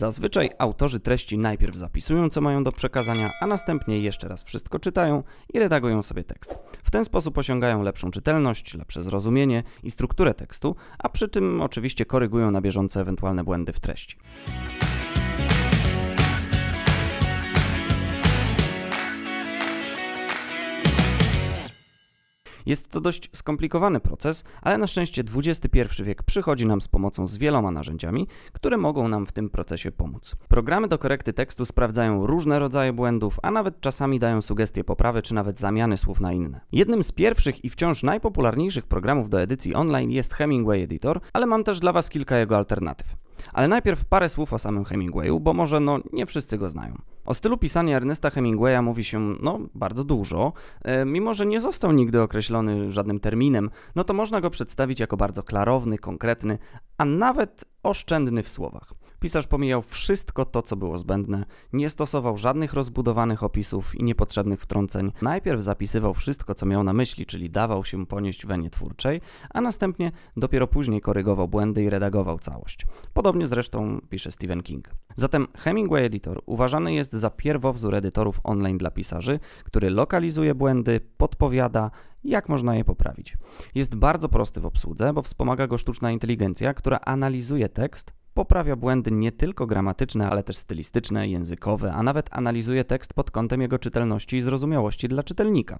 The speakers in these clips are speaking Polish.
Zazwyczaj autorzy treści najpierw zapisują, co mają do przekazania, a następnie jeszcze raz wszystko czytają i redagują sobie tekst. W ten sposób osiągają lepszą czytelność, lepsze zrozumienie i strukturę tekstu, a przy tym oczywiście korygują na bieżąco ewentualne błędy w treści. Jest to dość skomplikowany proces, ale na szczęście XXI wiek przychodzi nam z pomocą z wieloma narzędziami, które mogą nam w tym procesie pomóc. Programy do korekty tekstu sprawdzają różne rodzaje błędów, a nawet czasami dają sugestie poprawy czy nawet zamiany słów na inne. Jednym z pierwszych i wciąż najpopularniejszych programów do edycji online jest Hemingway Editor, ale mam też dla Was kilka jego alternatyw. Ale najpierw parę słów o samym Hemingwayu, bo może no nie wszyscy go znają. O stylu pisania Ernesta Hemingwaya mówi się no bardzo dużo, e, mimo że nie został nigdy określony żadnym terminem, no to można go przedstawić jako bardzo klarowny, konkretny, a nawet oszczędny w słowach. Pisarz pomijał wszystko to, co było zbędne, nie stosował żadnych rozbudowanych opisów i niepotrzebnych wtrąceń. Najpierw zapisywał wszystko, co miał na myśli, czyli dawał się ponieść wenie twórczej, a następnie dopiero później korygował błędy i redagował całość. Podobnie zresztą pisze Stephen King. Zatem Hemingway Editor uważany jest za pierwowzór edytorów online dla pisarzy, który lokalizuje błędy, podpowiada, jak można je poprawić. Jest bardzo prosty w obsłudze, bo wspomaga go sztuczna inteligencja, która analizuje tekst, poprawia błędy nie tylko gramatyczne, ale też stylistyczne, językowe, a nawet analizuje tekst pod kątem jego czytelności i zrozumiałości dla czytelnika.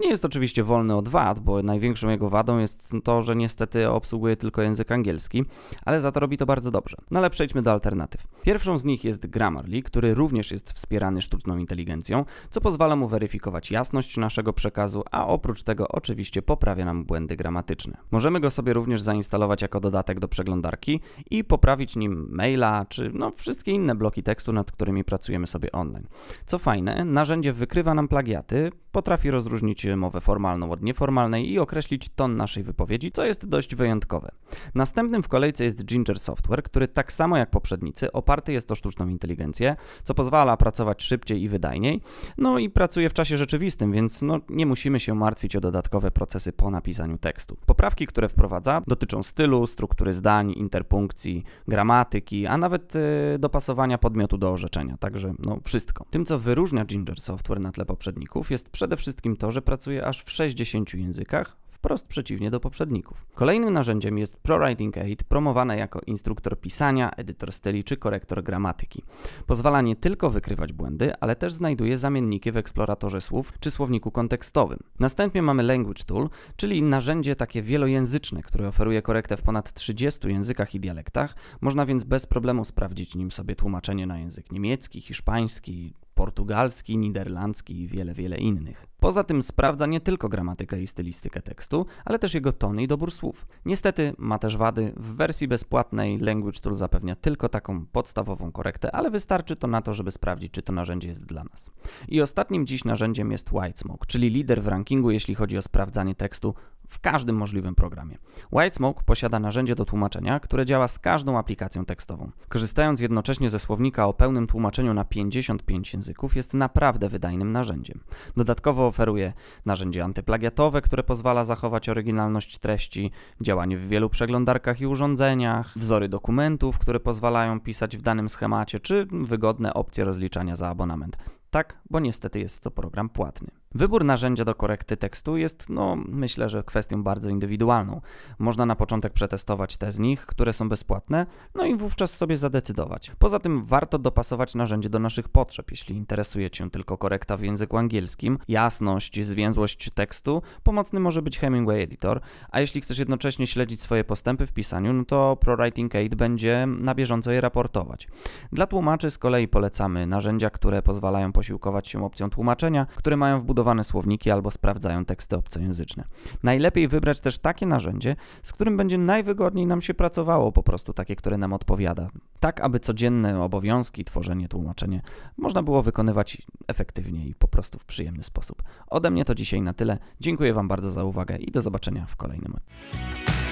Nie jest oczywiście wolny od wad, bo największą jego wadą jest to, że niestety obsługuje tylko język angielski, ale za to robi to bardzo dobrze. No ale przejdźmy do alternatyw. Pierwszą z nich jest Grammarly, który również jest wspierany sztuczną inteligencją, co pozwala mu weryfikować jasność naszego przekazu, a oprócz tego oczywiście poprawia nam błędy gramatyczne. Możemy go sobie również zainstalować jako dodatek do przeglądarki i poprawić nim maila, czy no wszystkie inne bloki tekstu, nad którymi pracujemy sobie online. Co fajne, narzędzie wykrywa nam plagiaty, potrafi rozróżnić mowę formalną od nieformalnej i określić ton naszej wypowiedzi, co jest dość wyjątkowe. Następnym w kolejce jest Ginger Software, który tak samo jak poprzednicy oparty jest o sztuczną inteligencję, co pozwala pracować szybciej i wydajniej, no i pracuje w czasie rzeczywistym, więc no, nie musimy się martwić o dodatkowe procesy po napisaniu tekstu. Poprawki, które wprowadza, dotyczą stylu, struktury zdań, interpunkcji, gramatyki, a nawet yy, dopasowania podmiotu do orzeczenia, także no wszystko. Tym, co wyróżnia Ginger Software na tle poprzedników, jest przede wszystkim to, że pracuje aż w 60 językach, wprost przeciwnie do poprzedników. Kolejnym narzędziem jest ProWriting Aid, promowane jako instruktor pisania, edytor styli czy korektor gramatyki. Pozwala nie tylko wykrywać błędy, ale też znajduje zamienniki w eksploratorze słów czy słowniku kontekstowym. Następnie mamy Language Tool, czyli narzędzie takie wielojęzyczne, które oferuje korektę w ponad 30 językach i dialektach. Można więc bez problemu sprawdzić nim sobie tłumaczenie na język niemiecki, hiszpański, portugalski, niderlandzki i wiele, wiele innych. Poza tym sprawdza nie tylko gramatykę i stylistykę tekstu, ale też jego tony i dobór słów. Niestety ma też wady. W wersji bezpłatnej Language Tool zapewnia tylko taką podstawową korektę, ale wystarczy to na to, żeby sprawdzić, czy to narzędzie jest dla nas. I ostatnim dziś narzędziem jest Whitesmoke, czyli lider w rankingu, jeśli chodzi o sprawdzanie tekstu w każdym możliwym programie. Whitesmoke posiada narzędzie do tłumaczenia, które działa z każdą aplikacją tekstową. Korzystając jednocześnie ze słownika o pełnym tłumaczeniu na 55 języków, jest naprawdę wydajnym narzędziem. Dodatkowo oferuje narzędzie antyplagiatowe, które pozwala zachować oryginalność treści, działanie w wielu przeglądarkach i urządzeniach, wzory dokumentów, które pozwalają pisać w danym schemacie, czy wygodne opcje rozliczania za abonament. Tak, bo niestety jest to program płatny. Wybór narzędzia do korekty tekstu jest, no, myślę, że kwestią bardzo indywidualną. Można na początek przetestować te z nich, które są bezpłatne, no i wówczas sobie zadecydować. Poza tym warto dopasować narzędzie do naszych potrzeb. Jeśli interesuje Cię tylko korekta w języku angielskim, jasność, zwięzłość tekstu, pomocny może być Hemingway Editor, a jeśli chcesz jednocześnie śledzić swoje postępy w pisaniu, no to ProWriting Aid będzie na bieżąco je raportować. Dla tłumaczy z kolei polecamy narzędzia, które pozwalają posiłkować się opcją tłumaczenia, które mają wbudowane słowniki albo sprawdzają teksty obcojęzyczne. Najlepiej wybrać też takie narzędzie, z którym będzie najwygodniej nam się pracowało, po prostu takie, które nam odpowiada. Tak, aby codzienne obowiązki, tworzenie, tłumaczenie można było wykonywać efektywnie i po prostu w przyjemny sposób. Ode mnie to dzisiaj na tyle. Dziękuję Wam bardzo za uwagę i do zobaczenia w kolejnym odcinku.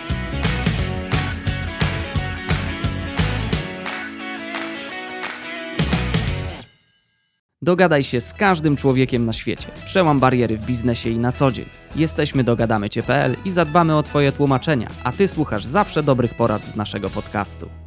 Dogadaj się z każdym człowiekiem na świecie. Przełam bariery w biznesie i na co dzień. Jesteśmy dogadamycie.pl i zadbamy o Twoje tłumaczenia, a Ty słuchasz zawsze dobrych porad z naszego podcastu.